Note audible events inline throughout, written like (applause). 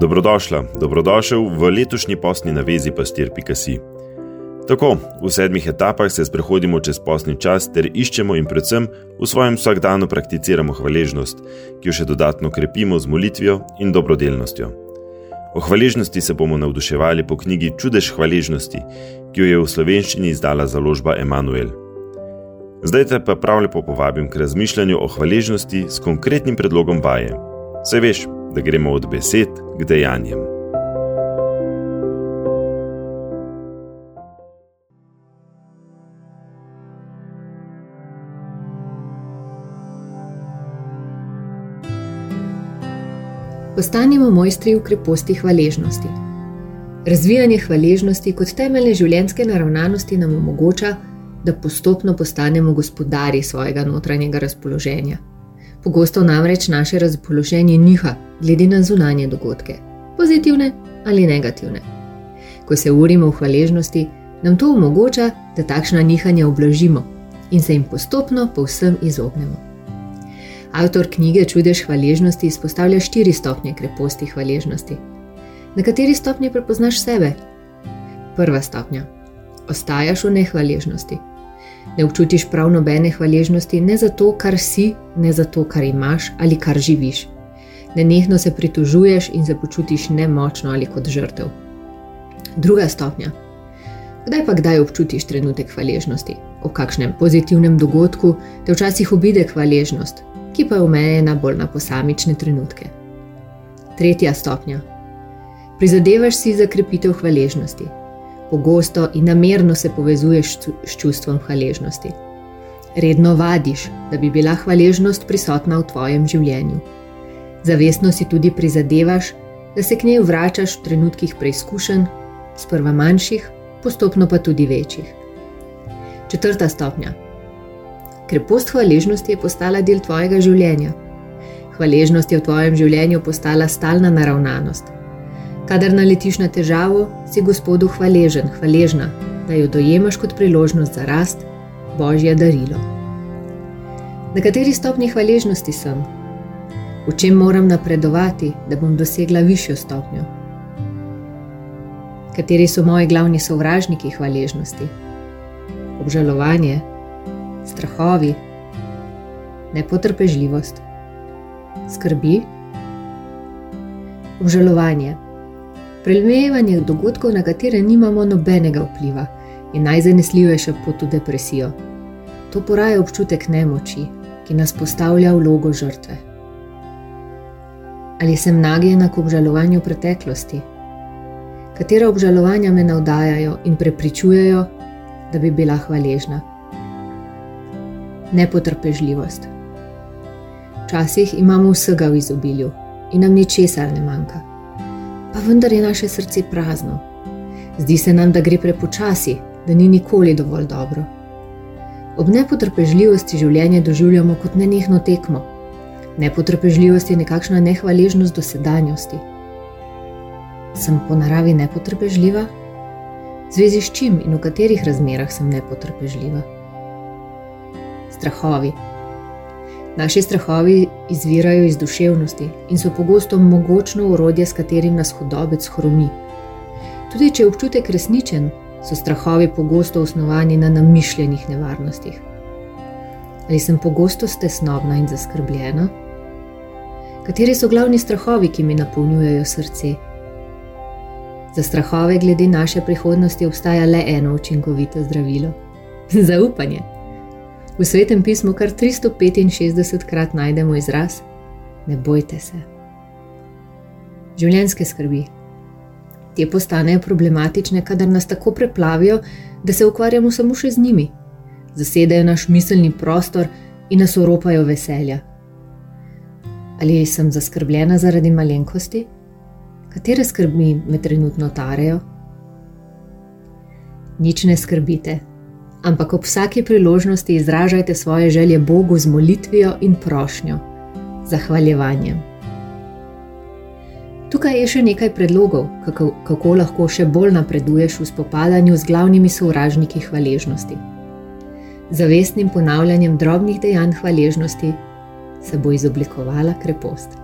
Dobrodošla, dobrodošel v letošnji posni navezi pastir.si. Tako, v sedmih etapah se sprehodimo čez posni čas ter iščemo in predvsem v svojem vsakdanu prakticiramo hvaležnost, ki jo še dodatno krepimo z molitvijo in dobrodelnostjo. O hvaležnosti se bomo navduševali po knjigi Čudež hvaležnosti, ki jo je v slovenščini izdala založba Emanuel. Zdaj te pa prav lepo povabim k razmišljanju o hvaležnosti s konkretnim predlogom vaje. Se veš, da gremo od besed k dejanjem. Postanimo mojstri v kreposti hvaležnosti. Razvijanje hvaležnosti kot temeljne življenjske naravnanosti nam omogoča, da postopno postanemo gospodari svojega notranjega razpoloženja. Pogosto namreč naše razpoloženje niha glede na zunanje dogodke, pozitivne ali negativne. Ko se urimo v hvaležnosti, nam to omogoča, da takšna nihanja oblažimo in se jim postopno povsem izognemo. Avtor knjige Čudež hvaležnosti izpostavlja štiri stopnje kreposti hvaležnosti. Na kateri stopnji prepoznaš sebe? Prva stopnja: ostajaš v nehvaležnosti. Ne občutiš prav nobene hvaležnosti, ne za to, kar si, ne za to, kar imaš ali kar živiš. Nenehno se pritožuješ in se počutiš nemočno ali kot žrtev. Druga stopnja. Kdaj pa kdaj občutiš trenutek hvaležnosti? O kakšnem pozitivnem dogodku te včasih obide hvaležnost, ki pa je omejena bolj na posamične trenutke. Tretja stopnja. Prizadevaš si za krepitev hvaležnosti, pogosto in namerno se povezuješ s čustvom hvaležnosti. Redno vadiš, da bi bila hvaležnost prisotna v tvojem življenju. Zavestno si tudi prizadevaš, da se k njej vračaš v trenutkih preizkušenj, sprva manjših, postopno pa tudi večjih. Četrta stopnja. Krepost hvaležnosti je postala del tvojega življenja. Hvaležnost je v tvojem življenju postala stalna naravnanost. Kadar naletiš na težavo, si Gospodu hvaležen, hvaležna, da jo dojemaš kot priložnost za rast, božje darilo. Na kateri stopni hvaležnosti sem? V čem moram napredovati, da bom dosegla višjo stopnjo? Kateri so moji glavni sovražniki hvaležnosti? Obžalovanje, strahovi, nepotrpežljivost, skrbi, obžalovanje prelmevanje dogodkov, na katere nimamo nobenega vpliva in najzanesljivejša pot v depresijo. To poraja občutek nemoči, ki nas postavlja v vlogo žrtve. Ali sem nagnjena k obžalovanju preteklosti? Katera obžalovanja me navdajajo in prepričujejo, da bi bila hvaležna? Nepotrpežljivost. Včasih imamo vsega v izobilju in nam ničesar ne manjka pa vendar je naše srce prazno. Zdi se nam, da gre prepočasi, da ni nikoli dovolj dobro. Ob nepotrpežljivosti življenje doživljamo kot nenehno tekmo. Nepotrpežljivost je nekakšna nehvaležnost do sedanjosti. Sem po naravi nepotrpežljiva? Zvezi s čim in v katerih razmerah sem nepotrpežljiva? Strahovi. Naši strahovi izvirajo iz duševnosti in so pogosto mogočno urodje, s katerim nas hudobec hromi. Tudi če je občutek resničen, so strahovi pogosto osnovani na namišljenih nevarnostih. Ali sem pogosto stesnobna in zaskrbljena? Kateri so glavni strahovi, ki mi napolnjujejo srce? Za strahove glede naše prihodnosti obstaja le eno učinkovito zdravilo: (laughs) zaupanje. V svetem pismu kar 365 krat najdemo izraz: Ne bojte se. Življenjske skrbi. Te postanejo problematične, kadar nas tako preplavijo, da se ukvarjamo samo še z njimi, zasedajo naš miselni prostor in nas oropajo veselja. Ali sem zaskrbljena zaradi malenkosti? Katere skrbi me trenutno tarejo? Nič ne skrbite, ampak ob vsaki priložnosti izražajte svoje želje Bogu z molitvijo in prošnjo, zahvaljevanjem. Tukaj je še nekaj predlogov, kako, kako lahko še bolj napreduješ v spopadanju z glavnimi sovražniki hvaležnosti. Zavestnim ponavljanjem drobnih dejanj hvaležnosti se bo izoblikovala krepost.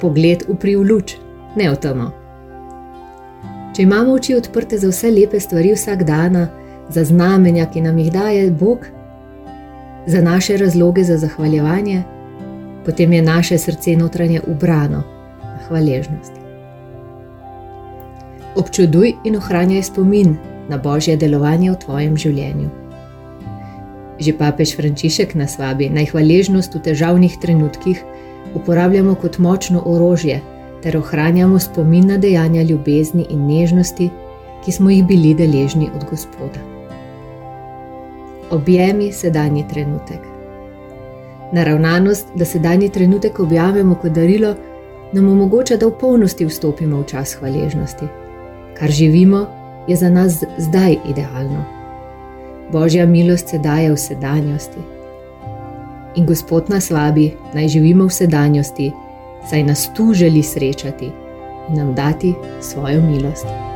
pogled v luč, ne v temo. Če imamo oči odprte za vse lepe stvari vsak dan, za znamenja, ki nam jih daje Bog, za naše razloge za zahvaljevanje, potem je naše srce notranje ubrano na hvaležnosti. Občuduj in ohranjaj spomin na božje delovanje v tvojem življenju. Že papež Frančišek nas vabi naj hvaležnost v težavnih trenutkih uporabljamo kot močno orožje ter ohranjamo spomin na dejanja ljubezni in nežnosti, ki smo jih bili deležni od Gospoda. Objemi sedanji trenutek. Naravnanost, da sedanji trenutek objavimo kot darilo, nam omogoča, da v polnosti vstopimo v čas hvaležnosti. Kar živimo, je za nas zdaj idealno. Božja milost se daje v sedanjosti. In Gospod nas vabi, naj živimo v sedanjosti, saj nas tu želi srečati in nam dati svojo milost.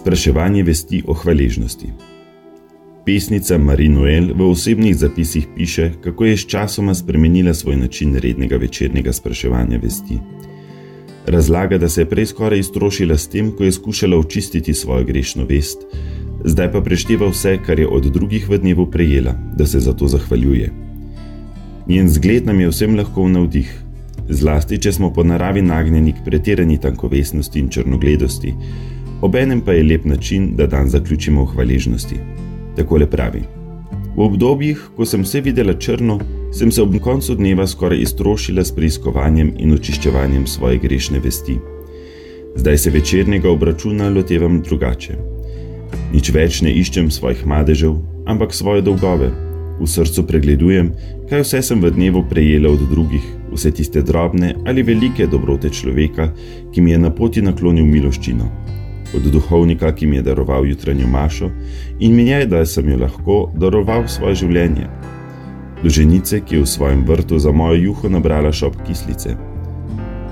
Spraševanje vesti o hvaležnosti. Pesnica Marinoel v osebnih zapisih piše, kako je s časoma spremenila svoj način rednega večernega spraševanja vesti. Razlaga, da se je prej skoraj iztrošila s tem, ko je skušala očistiti svojo grešno vest, zdaj pa prešteva vse, kar je od drugih v dnevu prejela, da se za to zahvaljuje. Njen zgled nam je vsem lahko v navdih, zlasti če smo po naravi nagnjeni k pretirani tankovesnosti in črnogledosti obenem pa je lep način, da dan zaključimo v hvaležnosti. Tako le pravi. V obdobjih, ko sem vse videla črno, sem se ob koncu dneva skoraj iztrošila s preiskovanjem in očiščevanjem svoje grešne vesti. Zdaj se večernega obračuna lotevam drugače. Nič več ne iščem svojih madežev, ampak svoje dolgove. V srcu pregledujem, kaj vse sem v dnevu prejela od drugih, vse tiste drobne ali velike dobrote človeka, ki mi je na poti naklonil miloščino od duhovnika, ki mi je daroval jutranjo mašo in je, da sem jo lahko daroval svoje življenje. Do ženice, ki je v svojem vrtu za mojo juho nabrala šop kislice.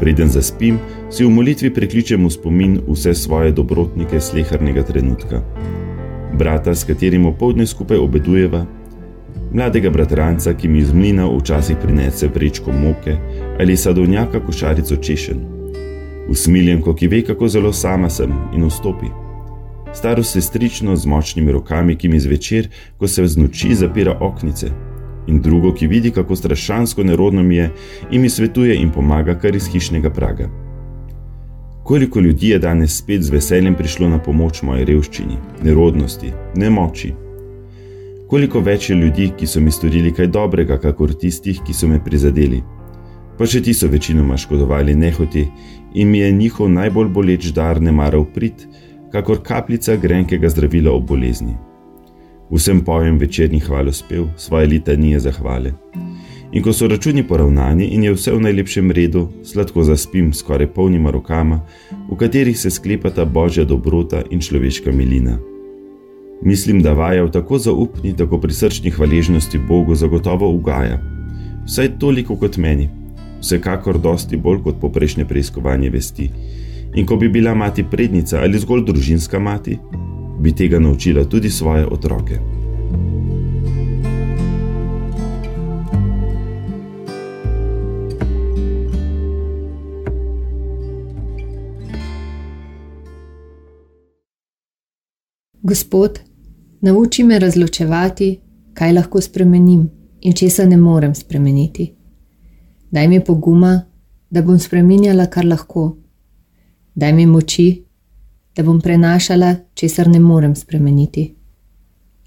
Preden zaspim, si v molitvi prekličem v spomin vse svoje dobrotnike slehrnega trenutka. Brata, s katerim opoldne skupaj obedujeva, mladega bratranca, ki mi iz mlina včasih prinese vrečko moke ali sadovnjaka košarico češen usmiljenko, ki ve, kako zelo sama sem in vstopi. Staro sestrično z močnimi rokami, ki mi zvečer, ko se v noči zapira oknice, in drugo, ki vidi, kako strašansko nerodno mi je in mi svetuje in pomaga kar iz hišnega praga. Koliko ljudi je danes spet z veseljem prišlo na pomoč moji revščini, nerodnosti, nemoči. Koliko več je ljudi, ki so mi storili kaj dobrega, kakor tistih, ki so me prizadeli. Pa še ti so večinoma škodovali nehoti in mi je njihov najbolj boleč dar ne maral prid, kakor kapljica grenkega zdravila ob bolezni. Vsem pojem večerni hvalospev, svoje litanije zahvale. In ko so računi poravnani in je vse v najlepšem redu, sladko zaspim skoraj polnima rokama, v katerih se sklepata božja dobrota in človeška milina. Mislim, da vaja v tako zaupni, tako prisrčni hvaležnosti Bogu zagotovo ugaja. Vsaj toliko kot meni, vsekakor dosti bolj kot poprejšnje preiskovanje vesti. In ko bi bila mati prednica ali zgolj družinska mati, bi tega naučila tudi svoje otroke. Gospod, nauči me razločevati, kaj lahko spremenim in česa ne morem spremeniti. Daj mi poguma, da bom spremenjala, kar lahko. Daj mi moči, da bom prenašala, česar ne morem spremeniti.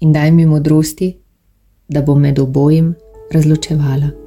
In daj mi modrosti, da bom med obojim razločevala.